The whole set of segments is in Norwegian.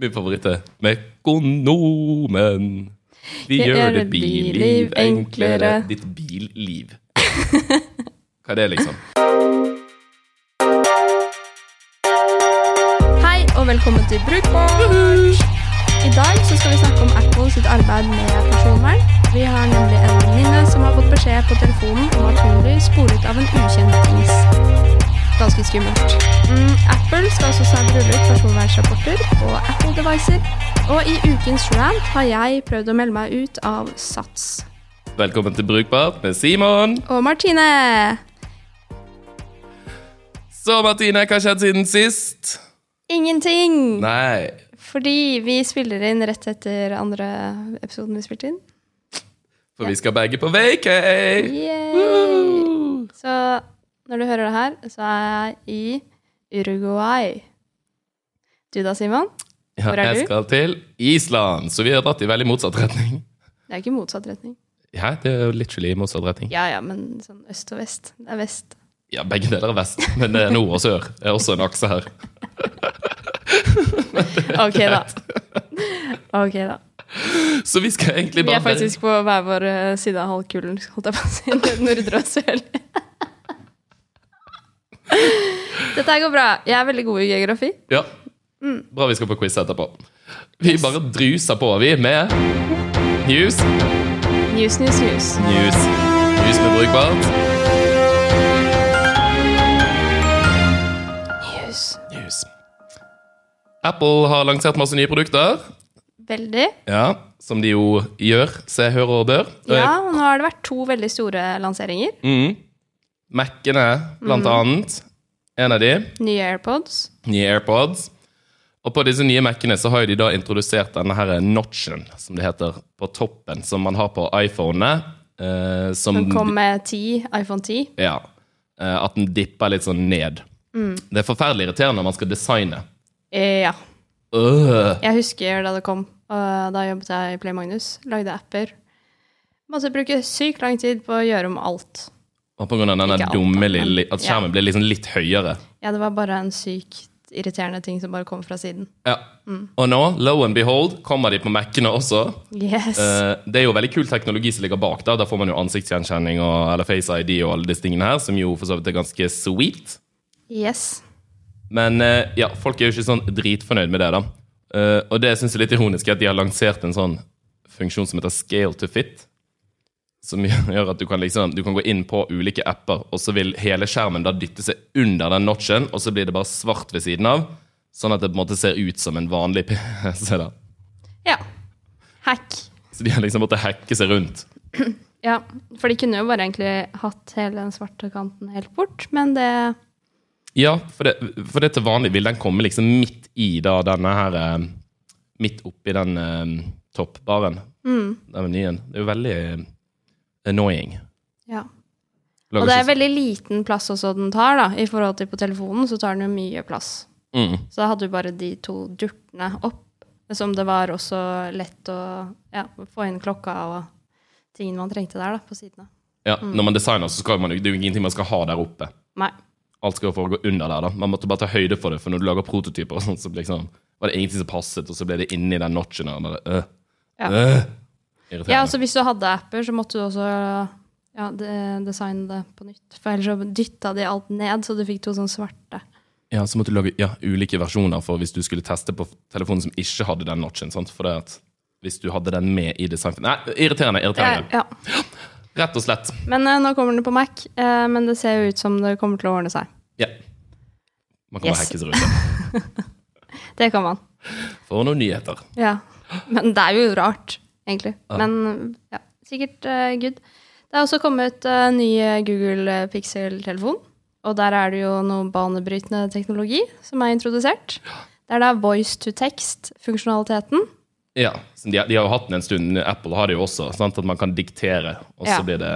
Min favoritt er Mekonomen. Vi Det gjør gjør ditt billiv enklere. Ditt billiv. Hva er det, liksom? Hei og velkommen til Brukbart! I dag så skal vi snakke om Apple sitt arbeid med personvern. Vi har nemlig en venninne som har fått beskjed på telefonen om at hun blir sporet av en ukjent dings. Ganske skummelt. Mm, Apple skal også snart rulle ut personvernsrapporter på Apple-devicer. Og i ukens rant har jeg prøvd å melde meg ut av Sats. Velkommen til Brukbart med Simon. Og Martine! Så, Martine, hva har skjedd siden sist? Ingenting! Nei. Fordi vi spiller inn rett etter andre episoden vi spilte inn. For vi skal begge på vacay. Så når du hører det her, så er jeg i Uruguay. Du da, Simon? Ja, Hvor er jeg du? skal til Island, så vi har dratt i veldig motsatt retning. Det er ikke motsatt retning. Ja, det er jo literally motsatt retning. Ja ja, men sånn øst og vest. Det er vest. Ja, begge deler er vest, men det er nord og sør. Det er også en akse her. Ok, da. Ok, da. Så vi skal egentlig bare Vi er faktisk på hver vår eh, side av halvkulen, holdt jeg på å si. Nordre og sørlig. Dette går bra. Jeg er veldig god i geografi. Ja. Mm. Bra vi skal på quiz etterpå. Vi bare druser på, vi, med news. News, news, news. News. News med brukbart. News. News. Apple har lansert masse nye produkter. Veldig. Ja, Som de jo gjør, se, hører og bør. Ja, nå har det vært to veldig store lanseringer. Mm. Mac-ene, blant Mm. annet. En av de. Nye AirPods. Nye AirPods. Og på disse nye Mac-ene så har de da introdusert denne her notchen, som det heter, på toppen, som man har på iPhonene. Eh, som Den kom med 10, iPhone 10. Ja. Eh, at den dipper litt sånn ned. Mm. Det er forferdelig irriterende når man skal designe. Eh, ja. Uh. Jeg husker da det kom. Og da jobbet jeg i Play Magnus. Lagde apper. Måtte bruke sykt lang tid på å gjøre om alt. Og på grunn av denne alt, dumme lille At skjermen blir liksom litt høyere. Ja, det var bare en sykt irriterende ting som bare kom fra siden. Ja. Mm. Og nå, lo and behold, kommer de på Mac-ene også. Yes. Uh, det er jo veldig kul teknologi som ligger bak. Da Da får man jo ansiktsgjenkjenning og, eller Face ID og alle disse tingene her, som jo for så vidt er ganske sweet. yes. Men uh, ja, folk er jo ikke sånn dritfornøyd med det, da. Uh, og det jeg er litt ironisk, at de har lansert en sånn funksjon som heter scale to fit. Som gjør at du kan, liksom, du kan gå inn på ulike apper, og så vil hele skjermen da dytte seg under den notchen, og så blir det bare svart ved siden av. Sånn at det på en måte ser ut som en vanlig PC. da. Ja. Hack. Så de har liksom måttet hacke seg rundt. Ja, for de kunne jo bare egentlig hatt hele den svarte kanten helt bort, men det Ja, for det, for det til vanlig vil den komme liksom midt i da denne her eh, Midt oppi den eh, toppbaren. mm, Den menyen. Det er jo veldig annoying. Ja. Lager Og det er veldig liten plass også den tar, da. I forhold til på telefonen så tar den jo mye plass. mm. Så da hadde du bare de to durtene opp. Som det var også lett å ja, få inn klokka og tingene man trengte der, da, på sidene. Ja, Mm. Når man designer, så skal man jo, det er jo ingenting man skal ha der oppe. Nei. Alt skal jo foregå under der. da. Man måtte bare ta høyde for det, for når du lager prototyper, og sånt, så liksom, var det ingenting som passet, og så ble det inni den notchen. Og bare, øh, Ja. øh. Ja, altså Hvis du hadde apper, så måtte du også ja, de, designe det på nytt. For ellers så dytta de alt ned, så du fikk to sånne svarte. Ja, så måtte du lage ja, ulike versjoner for hvis du skulle teste på telefonen som ikke hadde den notchen. sant? For det at hvis du hadde den med i design... Nei, irriterende. Irriterende. ja. Rett og slett. Men uh, nå kommer den på Mac, uh, men det ser jo ut som det kommer til å ordne seg. Ja. Man kan bare Yes. hacke seg rundt. Det kan man. For noen nyheter. Ja. Men det er jo rart, egentlig. Ja. Men ja, sikkert uh, good. Det er også kommet uh, ny Google Pixel-telefon. Og der er det jo noe banebrytende teknologi som er introdusert. Det er da voice to text-funksjonaliteten. Ja, de, de har jo hatt den en stund. Apple har det jo også. Sant? At man kan diktere, og så Ja. blir det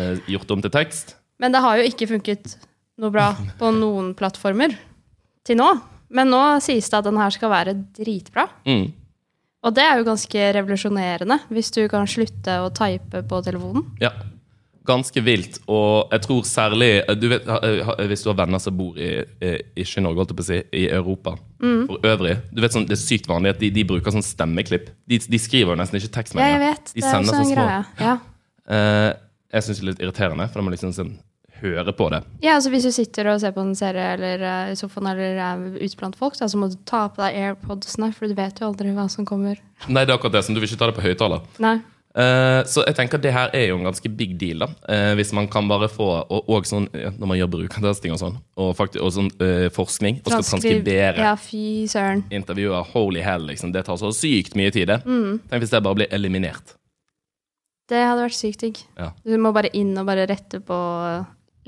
uh, gjort om til tekst. Men det har jo ikke funket noe bra på noen plattformer til nå. Men nå sies det at den her skal være dritbra. Mm. Og det er jo ganske revolusjonerende, hvis du kan slutte å type på telefonen. Ja. ganske vilt. Og jeg tror særlig du vet, Hvis du har venner som bor i, i ikke i Norge, holdt jeg på å si, i Europa for øvrig du vet sånn, Det er sykt vanlig at de, de bruker sånn stemmeklipp. De, de skriver jo nesten ikke Ja, jeg vet. De Det er sender sånn så små. greie. Ja. Uh, jeg syns det er litt irriterende, for da må man liksom sånn, høre på det. ja, altså Hvis du sitter og ser på en serie eller uh, i sofaen eller er ute blant folk, da, så må du ta på deg airpodsene, for du vet jo aldri hva som kommer. Nei, det er akkurat det, som du vil ikke ta det på høyttaler. Eh, så jeg tenker det her er jo en ganske big deal, da. Uh, hvis man kan bare få Og, og sånn når man gjør brukertesting og sånn, og, faktisk, og sånn eh, forskning, og skal transkribere Ja, fy søren. intervjuer, holy hell, liksom. Det tar så sykt mye tid, det. Mm. Tenk hvis det bare blir eliminert. Det hadde vært sykt digg. Ja. Du må bare inn og bare rette på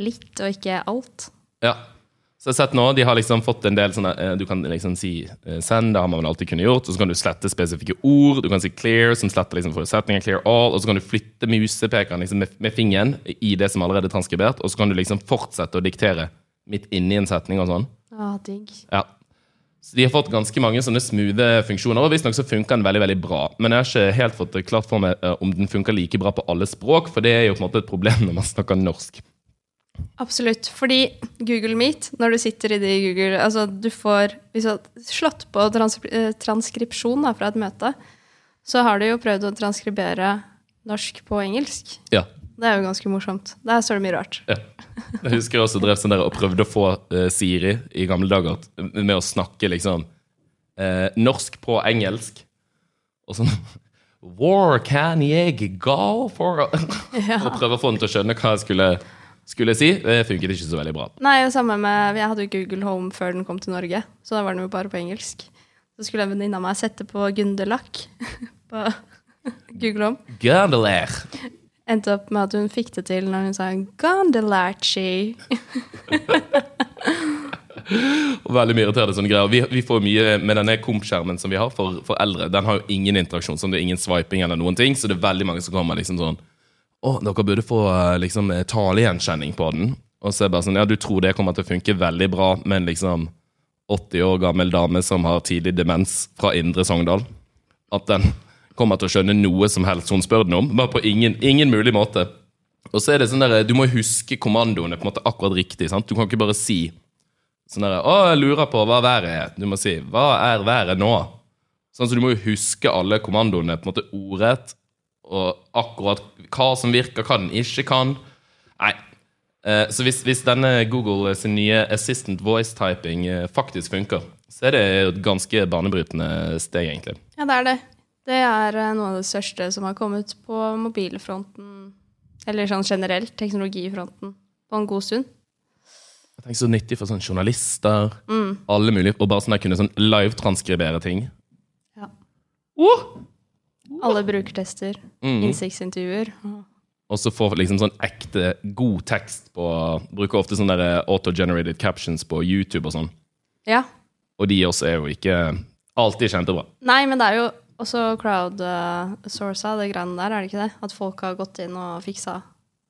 litt, og ikke alt. Ja. Så jeg har sett nå, de har liksom fått en del sånne eh, Du kan liksom si eh, send, det har man vel alltid kunnet gjort. Og så kan du slette spesifikke ord. Du kan si clear, som sletter liksom forutsetninger. Clear all. Og så kan du flytte musepekeren liksom med, med fingeren i det som allerede er transkribert. Og så kan du liksom fortsette å diktere midt inni en setning og sånn. Ah, digg. Ja. Så de har fått ganske mange sånne smoothe funksjoner, og visstnok så funker den veldig veldig bra. Men jeg har ikke helt fått klart for meg eh, om den funker like bra på alle språk, for det er jo på en måte et problem når man snakker norsk. Absolutt. Fordi Google Meet, når du sitter i det i Google Altså, du får Hvis du har slått på eh, transkripsjon da, fra et møte, så har du jo prøvd å transkribere norsk på engelsk. Ja. Det er jo ganske morsomt. Der står det mye rart. Ja. Jeg husker jeg også drev sånn der og prøvde å få uh, Siri i gamle dager med å snakke liksom uh, norsk på engelsk. Og sånn War can jeg go for Og prøve å få den til å skjønne hva jeg skulle, skulle si. Det funket ikke så veldig bra. Nei, samme med Jeg hadde jo Google Home før den kom til Norge, så da var den jo bare på engelsk. Så skulle en venninne av meg sette på Gunderlach på Google Home. Gondelair. Endte opp med at hun fikk det til når hun sa Gondelachi. Og veldig mye irriterende sånne greier. Vi, vi får mye med denne komp-skjermen som vi har for, for eldre. Den har jo ingen interaksjon, så det er ingen swiping eller noen ting. Så det er veldig mange som kommer liksom sånn Å, dere burde få eh, liksom eh, talegjenkjenning på den. Og så er det bare sånn Ja, du tror det kommer til å funke veldig bra, men liksom 80 år gammel dame som har tidlig demens fra Indre Sogndal At den kommer til å skjønne noe som helst hun spør den om. Bare på ingen, ingen mulig måte. Og så er det sånn der, Du må huske kommandoene på en måte akkurat riktig. sant? Du kan ikke bare si Sånn derre å, jeg lurer på hva været er. Du må si, hva er været nå? Sånn, så du må jo huske alle kommandoene på en måte ordrett, og akkurat hva som virker, hva den ikke kan. Nei. Eh, så hvis, hvis denne Google sin nye assistant voice typing eh, faktisk funker, så er det et ganske banebrytende steg, egentlig. Ja, det er det. Det er eh, noe av det største som har kommet på mobilfronten, eller sånn generelt, teknologifronten, på en god stund. Jeg tenker Så nyttig for sånn journalister, alle mulige, og bare sånn der kunne sånn live-transkribere ting. Ja. Uh! Alle brukertester, Mm. innsiktsintervjuer. Og så får liksom sånn ekte, god tekst på Bruker ofte sånne auto-generated captions på YouTube og sånn. Ja. Og de også er jo ikke alltid kjempebra. Nei, men det er jo også crowdsourca, det greiene der, er det ikke det? At folk har gått inn og fiksa.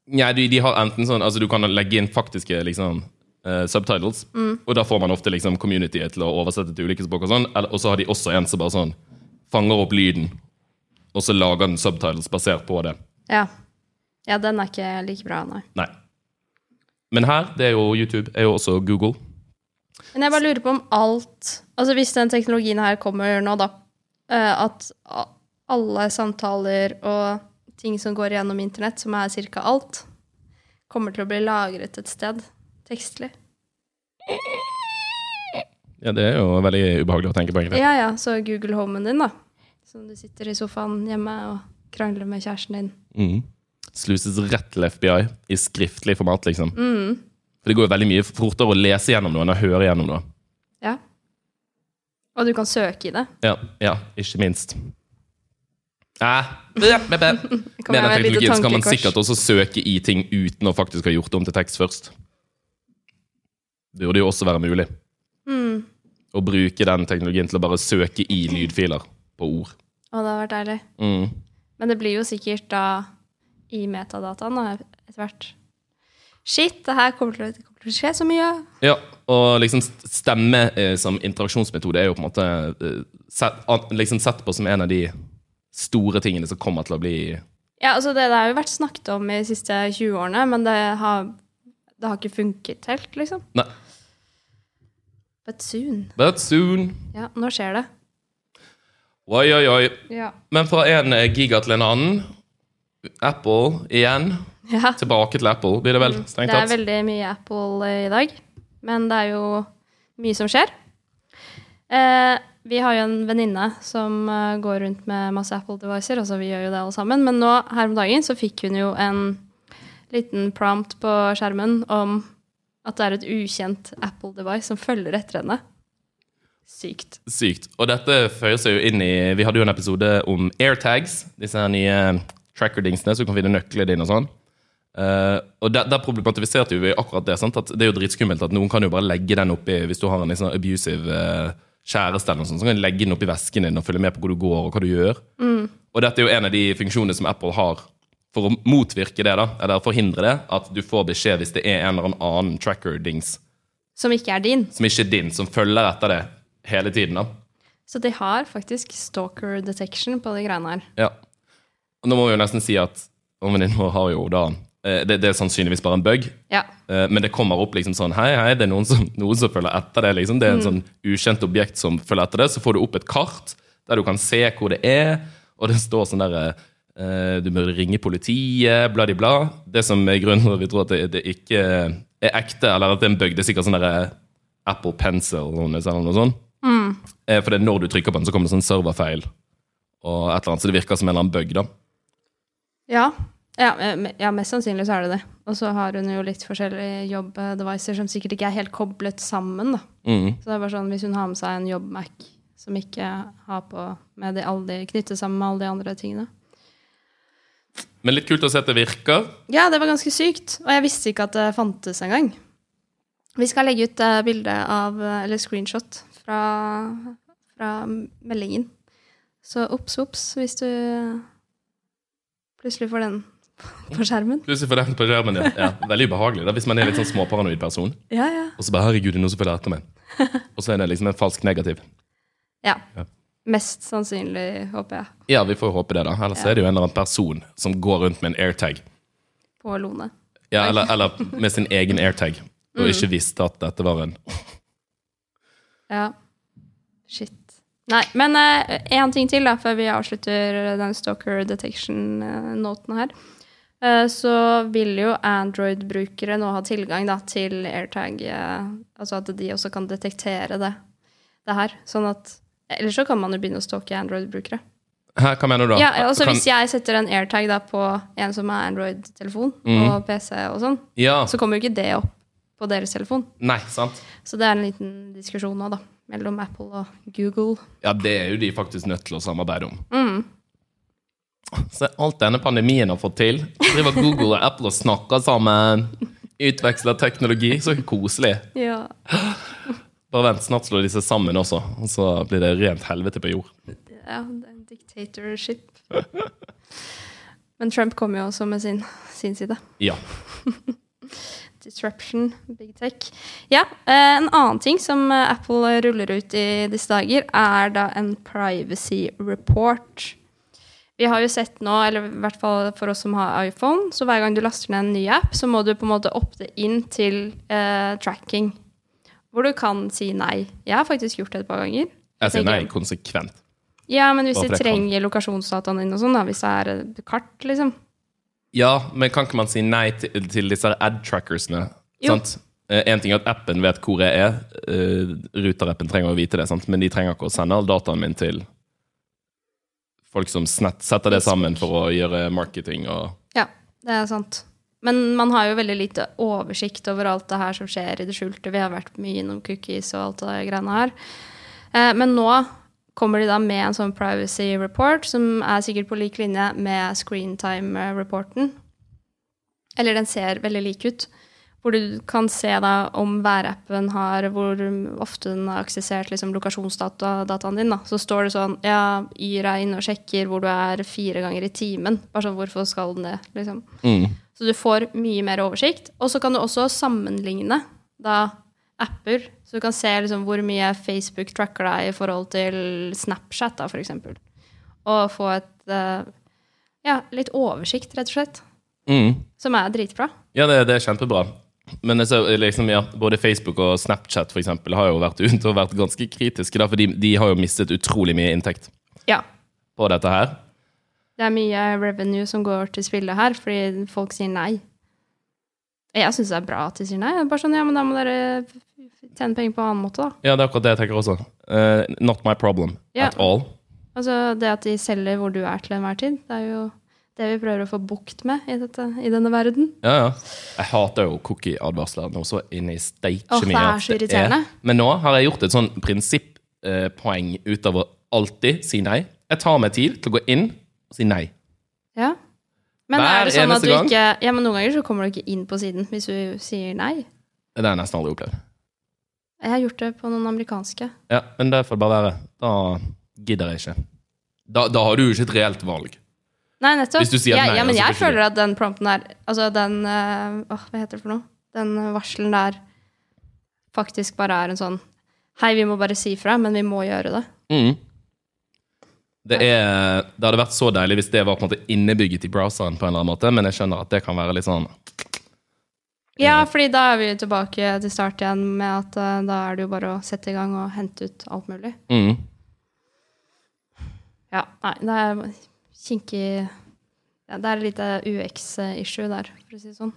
Nei, de, de har enten sånn Altså, du kan legge inn faktiske liksom uh, subtitles, og da får man ofte liksom communityet til å oversette til ulike språk og sånn, og så har de også en som bare sånn fanger opp lyden, og så lager den subtitles basert på det. Ja. Ja, den er ikke like bra, nei. Nei. Men her, det er jo YouTube, er jo også Google. Men jeg bare lurer på om alt Altså hvis den teknologien her kommer nå, da, eh, at alle samtaler og ting som går gjennom internett, som er ca. alt, kommer til å bli lagret et sted tekstlig. Ja, det er jo veldig ubehagelig å tenke på, egentlig. Ja, ja, så Google Homen din, da. Som du sitter i sofaen hjemme og krangler med kjæresten din. Mm. Sluses rett til FBI i skriftlig format, liksom. Mm. For det går jo veldig mye fortere å lese gjennom noe enn å høre gjennom noe. Ja. Og du kan søke i det. Ja, ja ikke minst. Eh, med, den teknologien så kan man sikkert også søke i ting uten å faktisk ha gjort det om til tekst først. Det burde jo også være mulig. Mm. Å bruke den teknologien til å bare søke i lydfiler på ord. Å, det hadde vært deilig. Mm. Men det blir jo sikkert da i metadataen da, etter hvert. Shit, det her kommer til, å- kommer til å skje så mye. Ja, og liksom stemme eh, som interaksjonsmetode er jo på en måte eh, set, liksom sett på som en av de store tingene som kommer til å bli Ja, altså det, det har jo vært snakket om i de siste 20 årene, men det har, det har ikke funket helt, liksom. Nei. But soon. But soon. Ja, nå skjer det. Oi, oi, oi. Ja. Men fra en eh, giga til en annen. Apple igjen. ja. Tilbake til Apple, blir det vel? Strengt Det er veldig mye Apple eh, i dag, men det er jo mye som skjer. Eh, vi har jo en venninne som eh, går rundt med masse Apple-devicer, altså vi gjør jo det alle sammen, men nå her om dagen så fikk hun jo en liten prompt på skjermen om at det er et ukjent Apple-device som følger etter henne. Sykt. Sykt. Og dette føyer seg jo inn i Vi hadde jo en episode om airtags. Disse her nye tracker-dingsene, så du kan finne nøklene dine og sånn. Uh, og der, der problematiserte vi akkurat det. sant? At Det er jo dritskummelt at noen kan jo bare legge den oppi Hvis du har en liksom abusive uh, kjæreste, eller noe sånt, så kan de legge den oppi vesken din og følge med på hvor du går og hva du gjør. Og dette er jo en av de funksjonene som Apple har for å motvirke det, da, eller forhindre det, at du får beskjed hvis det er en eller annen tracker-dings Som ikke er din. som ikke er din, som følger etter det hele tiden. da. Så de har faktisk stalker detection på de greiene her. Ja. Nå må vi jo nesten si at venninnen vår har jo da eh, det, det er sannsynligvis bare en bug, Ja. eh, men det kommer opp liksom sånn Hei, hei, det er noen som, noen som følger etter det. liksom. Det er en sånn ukjent objekt som følger etter det. Så får du opp et kart der du kan se hvor det er, og det står sånn derre eh, Du bør ringe politiet, bla, bla. Det som er grunnen til at vi tror at det, det ikke er ekte, eller at det er en bug, det er sikkert sånn Apple Pencil eller noe sånt. Eh, For det er når du trykker på den, så kommer det sånn serverfeil og et eller annet, så det virker som en eller annen bug, da. Ja. Ja, eh, ja, mest sannsynlig så er det det. Og så har hun jo litt forskjellige jobb-devices som sikkert ikke er helt koblet sammen. da. Mm. Så det er bare sånn, Hvis hun har med seg en jobb-Mac som ikke har på med de, alle de knyttet sammen med alle de andre tingene. Men litt kult å se at det virker. Ja, det var ganske sykt. Og jeg visste ikke at det fantes engang. Vi skal legge ut eh, bilde av, eller screenshot fra, fra meldingen. Så obs, obs, hvis du plutselig får den på skjermen. Plutselig får den på skjermen, ja. ja. Veldig ubehagelig da, hvis man er litt sånn småparanoid person. Ja, ja. Og så bare 'herregud, det er jeg etter meg'. Og så er det liksom en falsk negativ. Ja. Ja. Mest sannsynlig, håper jeg, Ja, vi får håpe det, da. Ellers er det jo en eller annen person som går rundt med en airtag. på Lone. Ja, eller, eller med sin egen airtag. Og Mm. ikke visste at dette var en Ja. Shit. Nei, men én ting til da, før vi avslutter den stalker detection-noten her. Eh, så vil jo Android-brukere nå ha tilgang da, til AirTag, eh, altså at de også kan detektere det, det her. Sånn at Eller så kan man jo begynne å stalke Android-brukere. Hæ, hva mener du da? Ja, altså Kan- Hvis jeg setter en AirTag da på en som har Android-telefon mm. og PC og sånn, Ja. så kommer jo ikke det opp på deres telefon. Nei, sant? Så det er en liten diskusjon nå, da, mellom Apple og Google. Ja, det er jo de faktisk nødt til å samarbeide om. Mm. Se alt denne pandemien har fått til. Driver Google og Apple og snakker sammen. Utveksler teknologi. Så koselig. Ja. Bare vent, snart slår de seg sammen også, og så blir det rent helvete på jord. ja, det er en dictatorship. Men Trump kommer jo også med sin, sin side. Ja. Disruption, big tech. Ja, eh, en annen ting som eh, Apple ruller ut i disse dager, er da en privacy report. Vi har jo sett nå, eller i hvert fall for oss som har iPhone, så hver gang du laster ned en ny app, så må du på en måte opte inn til eh, tracking. Hvor du kan si nei. Jeg har faktisk gjort det et par ganger. Jeg sier nei konsekvent. Ja, men hvis de trenger lokasjonsdataen din og sånn, da, hvis det er kart, liksom. Ja, men kan ikke man si nei til, til disse ad-trackersene? Sant? Én ting er at appen vet hvor jeg er. Uh, Ruter-appen trenger å vite det, sant? men de trenger ikke å sende all dataen min til folk som snett setter det sammen for å gjøre marketing og Ja, det er sant. Men man har jo veldig lite oversikt over alt det her som skjer i det skjulte. Vi har vært mye innom cookies og alt det greiene her. Eh, men nå kommer de da med en sånn privacy report, som er sikkert på lik linje med screentime-reporten. Eller den ser veldig lik ut. Hvor du kan se da om værappen har Hvor ofte den har aksessert liksom, lokasjonsdataen din. Da. Så står det sånn Ja, Yr er inne og sjekker hvor du er fire ganger i timen. Bare sånn, hvorfor skal den det? Liksom. mm. Så du får mye mer oversikt. Og så kan du også sammenligne da apper. Så du kan se liksom hvor mye Facebook tracker deg i forhold til Snapchat, da, eksempel. Og få et eh, Ja, litt oversikt, rett og slett. Mm. Som er dritbra. Ja, det, det er kjempebra. Men ser, liksom, ja, både Facebook og Snapchat for eksempel, har jo vært ute og vært ganske kritiske, da, for de, de har jo mistet utrolig mye inntekt Ja. på dette her. Det er mye revenue som går til spille her, fordi folk sier nei. Jeg syns det er bra at de sier nei. Bare sånn, ja, men da må dere tjene penger på en annen måte, da. Ja, det er akkurat det jeg tenker også. Uh, not my problem Ja. at all. Altså, det at de selger hvor du er til enhver tid, det er jo det vi prøver å få bukt med i, dette, i denne verden. Ja, ja. Jeg hater jo cookie-advarsler nå så inn i steik Åh, det mye. er så irriterende. Men nå har jeg gjort et sånn prinsipppoeng ut av å alltid si nei. Jeg tar meg tid til å gå inn og si nei. Ja. Men Hver er det sånn at du gang? ikke Ja, men noen ganger så kommer du ikke inn på siden hvis du sier nei. Det har jeg nesten aldri opplevd. Jeg har gjort det på noen amerikanske. Ja, men det får bare være. Da gidder jeg ikke. Da, da har du jo ikke et reelt valg. Nei, nettopp. Hvis du sier ja, nei, ja, men altså, jeg føler at den prompten der Altså den øh, hva heter det for noe? Den varselen der faktisk bare er en sånn Hei, vi må bare si fra, men vi må gjøre det. Mm. Det, er, det hadde vært så deilig hvis det var på en måte innebygget i browseren, på en eller annen måte, men jeg skjønner at det kan være litt sånn Ja, fordi da er vi jo tilbake til start igjen med at eh, da er det jo bare å sette i gang og hente ut alt mulig. mm. Ja, nei, det er kinkig ja, Det er et lite UX-issue der, for å si det sånn.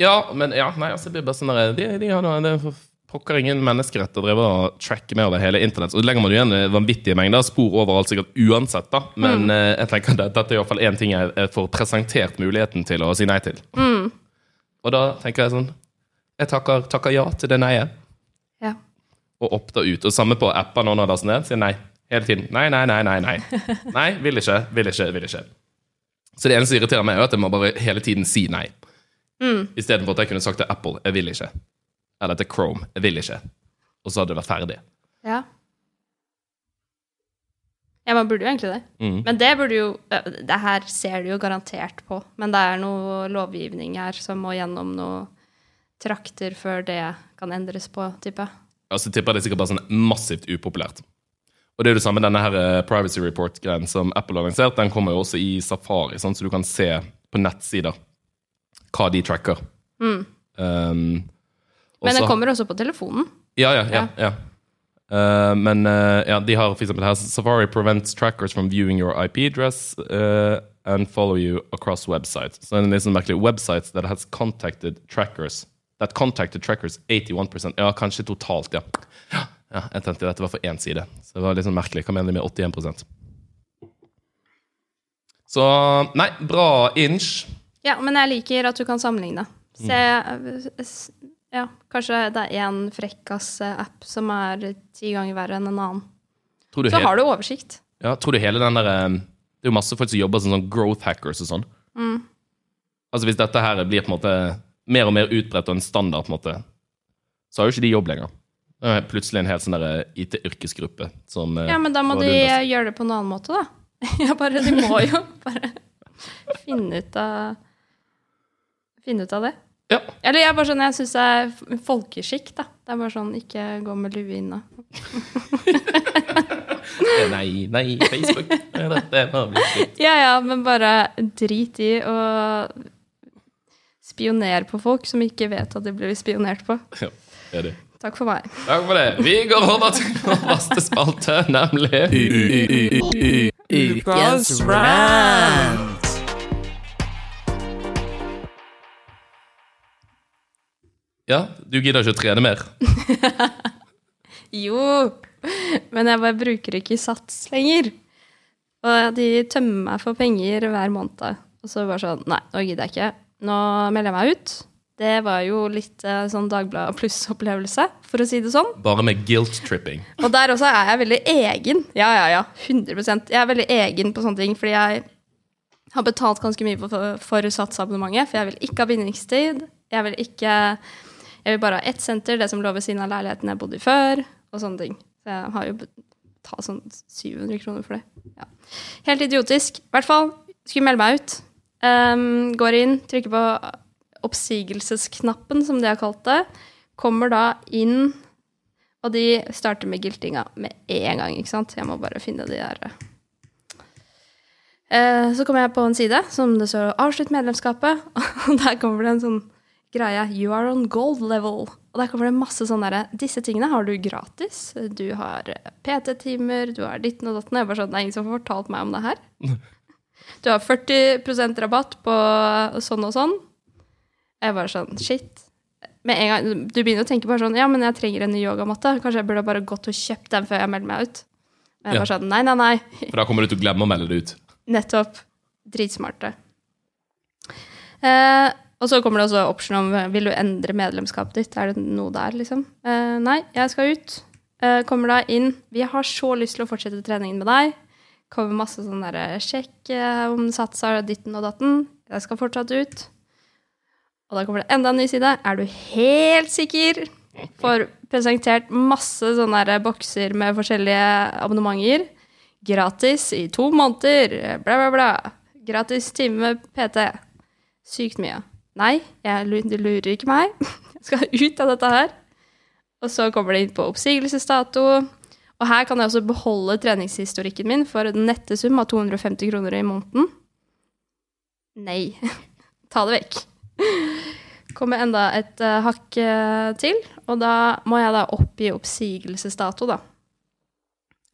Ja, men ja, nei, altså, det blir bare sånn der, de, de har noe, det er for pokker ingen menneskerett å drive og tracke med over hele internett. Og legger man igjen vanvittige mengder spor overalt, sikkert uansett, da. Men eh, jeg tenker at dette er iallfall én ting jeg får presentert muligheten til å si nei til. Og da tenker jeg sånn Jeg takker, takker ja til det nei-et, Ja. og opter ut. Og samme på apper når man laster ned, sier nei. Hele tiden. Nei, nei, nei, nei. Nei, nei vil ikke, vil ikke, vil ikke. Så det eneste som irriterer meg, er at jeg må bare hele tiden si nei. Mm. Istedenfor at jeg kunne sagt til Apple 'jeg vil ikke'. Eller til Chrome 'jeg vil ikke'. Og så hadde det vært ferdig. Ja. Ja, man burde jo egentlig det. Mm. Men det burde jo Det her ser du jo garantert på, men det er noe lovgivning her som må gjennom noe trakter før det kan endres på, tipper jeg. Altså tipper det er sikkert bare sånn massivt upopulært. Og det er det samme denne her eh, privacy report-greien som Apple har lansert. Den kommer jo også i Safari, sånn, så du kan se på nettsider hva de tracker. Um, Mm. Men den kommer også på telefonen. Ja, ja, ja. ja. Uh, men uh, ja, de har for eksempel her Safari prevents trackers from viewing your IP address uh, and follow you across websites. Så det er sånn merkelig. Websites that has contacted trackers That contacted trackers 81% Ja, kanskje totalt, ja. ja. Jeg tenkte dette var for én side. Så det var litt sånn merkelig. Hva mener de med 81% Så nei, bra inch. Ja, men jeg liker at du kan sammenligne. Se Ja, kanskje det er én frekkas-app som er ti ganger verre enn en annen. Tror du Så har du oversikt. Ja, tror du hele den der eh, Det er jo masse folk som jobber som sånn growth hackers og sånn. Altså Hvis dette her blir på en måte mer og mer utbredt og en standard, på en måte, så har jo ikke de jobb lenger. Det er plutselig en helt sånn der IT-yrkesgruppe som eh, Ja, men da må de gjøre det på en annen måte, da. Ja, bare, de må jo bare finne ut av Finne ut av det. Ja. Eller jeg er bare sånn, jeg syns det er folkeskikk, da. Det er bare sånn, ikke gå med lue inne. Nei, nei, Facebook. Dette bli slutt. Ja ja, men bare drit i å spionere på folk som ikke vet at de blir spionert på. Ja, det er det. Takk for meg. Takk for det. Vi går over til vår faste spalte, nemlig Ukas rant. Ja, du gidder ikke å trene mer? Jo, men jeg bare bruker ikke sats lenger. Og de tømmer meg for penger hver måned. Og så bare sånn, nei, nå gidder jeg ikke. Nå melder jeg meg ut. Det var jo litt eh, sånn Dagblad pluss-opplevelse, for å si det sånn. Bare med guilt-tripping. Og der også er jeg veldig egen. Ja, ja, ja. 100% Jeg er veldig egen på sånne ting, fordi jeg har betalt ganske mye for, for satsabonnementet, for jeg vil ikke ha bindingstid. Jeg vil ikke Jeg vil bare ha ett senter, det som lå ved siden av leiligheten jeg bodde i før, og sånne ting. Så jeg har jo betalt sånn 700 kroner for det. Ja. Helt idiotisk. I hvert fall. Skulle melde meg ut. Um, går inn, trykker på oppsigelsesknappen, som de har kalt det. Kommer da inn og de starter med giltinga med en gang, ikke sant? Jeg må bare finne de der uh, så kommer jeg på en side som det står 'avslutt medlemskapet', og der kommer det en sånn greie 'you are on gold level'. Og der kommer det masse sånn derre 'disse tingene har du gratis'. Du har eh, PT-timer, du har ditten og datten. Jeg bare sånn, Det er ingen som har fortalt meg om det her. Du har 40% rabatt på sånn og sånn. Jeg bare sånn Shit. Med en gang, Du begynner å tenke bare sånn Ja, men jeg trenger en ny yogamatte. Kanskje jeg burde bare gått og kjøpt den før jeg melder meg ut. Men jeg Ja. bare sånn Nei, nei, nei. For da kommer du til å glemme å melde det ut. Nettopp. Dritsmarte. Eh, og så kommer det også option om eh, vil du endre medlemskapet ditt. Er det noe der, liksom? Uh, nei, jeg skal ut. Uh, kommer da inn. Vi har så lyst til å fortsette treningen med deg. Kommer masse sånn derre sjekk uh, om satser ditten og datten. Jeg skal fortsatt ut. Og da kommer det enda en ny side. Er du helt sikker? Får presentert masse sånne der bokser med forskjellige abonnementer. Gratis i to måneder. Bla, bla, bla. Gratis time med PT. Sykt mye. Nei, jeg lurer ikke meg. Jeg skal ut av dette her. Og så kommer det inn på oppsigelsesdato. Og her kan jeg også beholde treningshistorikken min for en nette sum av 250 kroner i måneden. Nei. Ta det vekk. Kommer enda et uh, hakk eh, til, og da må jeg da oppgi oppsigelsesdato, da.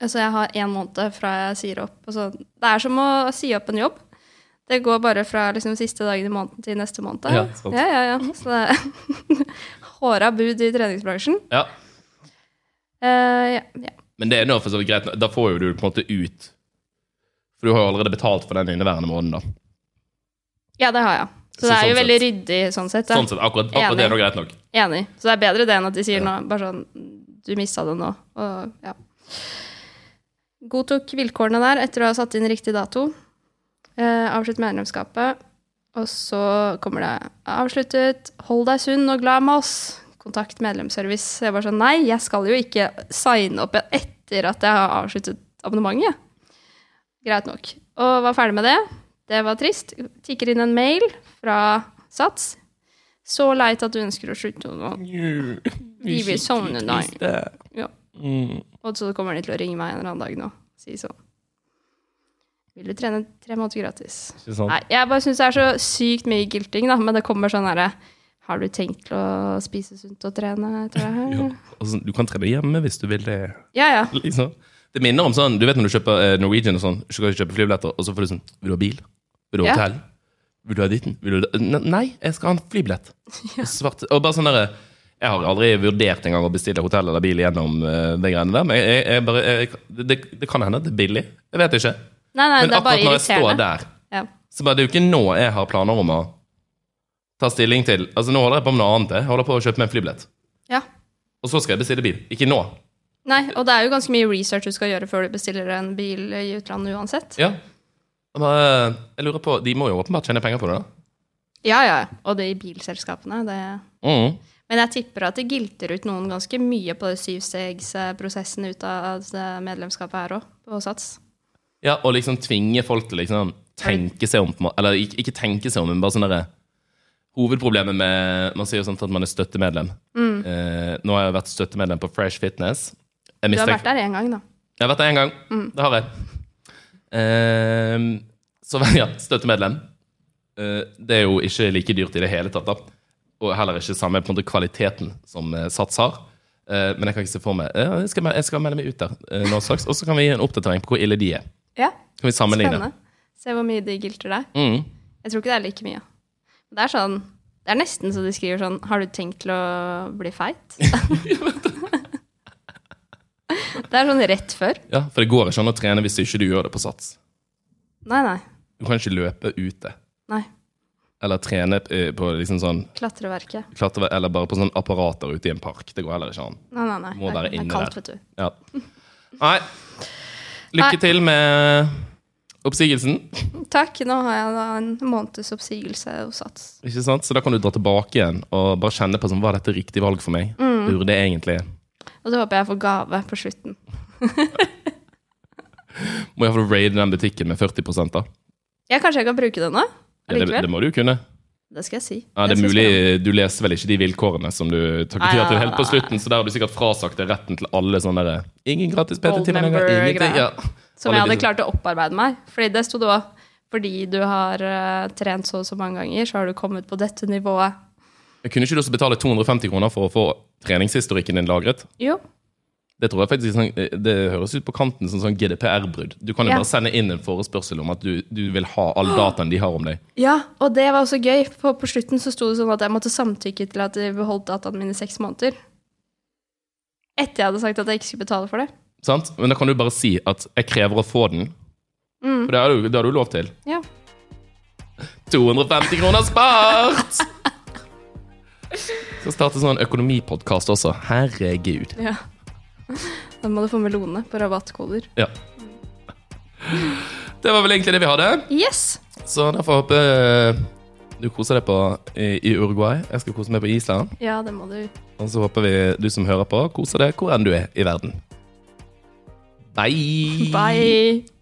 Så jeg har én måned fra jeg sier opp. Altså, det er som å si opp en jobb. Det går bare fra liksom, siste dagen i måneden til neste måned. Ja, sant. ja, ja, ja. Så det er håra bud i treningsbransjen. Ja. Uh, ja, ja. Men det er nå for så vidt greit. Da får jo du på en måte ut For du har jo allerede betalt for den inneværende måneden, da. ja, det har jeg. Så, Så det er jo sånn veldig sett- ryddig sånn sett. Ja. Sånn sett, akkurat, akkurat det er nå greit nok. Enig. Så det er bedre det enn at de sier noe bare sånn Du mista det nå. Og ja. Godtok vilkårene der etter å ha satt inn riktig dato. Eh, avslutt medlemskapet. Og så kommer det avsluttet. Hold deg sunn og glad med oss. Kontakt medlemsservice. Jeg bare sånn Nei, jeg skal jo ikke signe opp etter at jeg har avsluttet abonnementet. Greit nok. Og var ferdig med det. Det var trist. Tikker inn en mail fra Sats. Så leit at du ønsker å slutte nå. Vi vil sovne deg. Ja. Mm. Og så kommer de til å ringe meg en eller annen dag nå. Si sånn. Vil du trene tre måneder gratis? Nei, jeg bare syns det er så sykt mye guilting, da. Men det kommer sånn herre Har du tenkt til å spise sunt og trene? Ja. Altså, du kan trene hjemme hvis du vil det. Ja, ja. Liksom. Det minner om sånn Du vet når du kjøper eh, Norwegian og sånn, skal du kjøpe flybilletter, og så får du sånn Vil du ha bil? Vil du ha hotell? Vil du ha ditten? Vil du ha Nei, jeg skal ha en flybillett. Svart. Og bare sånn derre Jeg har aldri vurdert engang å bestille hotell eller bil gjennom uh, de greiene der, men jeg, jeg, bare jeg, det, det kan hende det er billig. Jeg vet ikke. Nei, nei, Men akkurat når jeg står der, Ja. så bare det er jo ikke nå jeg har planer om å ta stilling til Altså Nå holder jeg på med noe annet. Jeg holder på å kjøpe meg en flybillett. ja. Og så skal jeg bestille bil. Ikke nå. Nei, og det er jo ganske mye research du skal gjøre før du bestiller en bil i utlandet uansett. Ja. Bare, jeg lurer på De må jo åpenbart tjene penger på det, da. Ja, ja. Og det i bilselskapene. Det Mm. Men jeg tipper at det gilter ut noen ganske mye på det syvstegsprosessen ut av medlemskapet her òg, på Sats. Ja, Og liksom tvinge folk til liksom tenke seg om Eller ikke, ikke tenke seg om, men bare sånn derre Hovedproblemet med Man sier jo sånn at man er støttemedlem. Eh, nå har jeg vært støttemedlem på Fresh Fitness. Du har vært der én gang, da. Jeg har vært der én gang. Det har jeg. Ehm, så ja, støttemedlem. Eh, det er jo ikke like dyrt i det hele tatt, da. Og heller ikke samme på en måte kvaliteten som eh, Sats har. Eh, men jeg kan ikke se for meg jeg, skal, jeg skal melde meg ut der eh, nå straks. Og så kan vi gi en oppdatering på hvor ille de er. Ja, Kan vi sammenligne? Spennende. Se hvor mye de gilter deg. Mm. Jeg tror ikke det er like mye. Det er sånn Det er nesten så de skriver sånn Har du tenkt til å bli feit? det er sånn rett før. Ja, For det går ikke an å trene hvis ikke du gjør det på Sats. Nei, nei. Du kan ikke løpe ute. Nei. Eller trene eh, på liksom sånn Klatreverket. klatre, Eller bare på sånn apparater ute i en park. Det går heller ikke an. Nei, nei, nei. Må være er, det er kaldt, der. vet du. Ja. Nei. Lykke til med oppsigelsen. Takk. Nå har jeg da en måneds oppsigelse hos Sats. Ikke sant? Så da kan du dra tilbake igjen og bare kjenne på sånn, var dette riktig valg for meg. Mm. Burde det egentlig Og så håper jeg får gave på slutten. Må iallfall raide den butikken med 40 da. Ja, kanskje jeg kan bruke den nå? Ja, det, det må du jo kunne. Det skal jeg si. Ja, det er mulig. Du leser vel ikke de vilkårene som du takket ja til helt på slutten, så der har du sikkert frasagt deg retten til alle sånne der Ingen gratis PT-timer lenger. Ingenting. Ja. Som jeg hadde klart å opparbeide meg. Fordi det sto det òg. fordi du har eh, trent så og så mange ganger, så har du kommet på dette nivået. Jeg kunne ikke du også betale 250 kroner for å få treningshistorikken din lagret? Jo. Det tror jeg faktisk sånn, det høres ut på kanten som sånn GDPR-brudd. Du kan jo Ja. bare sende inn en forespørsel om at du, du vil ha all dataen de har om deg. Ja, og det var også gøy, for på slutten så sto det sånn at jeg måtte samtykke til at de beholdt dataene mine i seks måneder. Etter jeg hadde sagt at jeg ikke skulle betale for det. Sant? Men da kan du bare si at 'jeg krever å få den'. For det har du, det har du lov til. Ja. 250 kroner spart! Skal starte sånn økonomipodkast også. Herregud. ja. Da må du få Melone på rabattkoder. Ja. Det var vel egentlig det vi hadde. Yes! Så derfor håper jeg du koser deg på i, i Uruguay. Jeg skal kose meg på Island. Ja, det må du. Og så håper vi du som hører på, koser deg hvor enn du er i verden. Bye! Bye!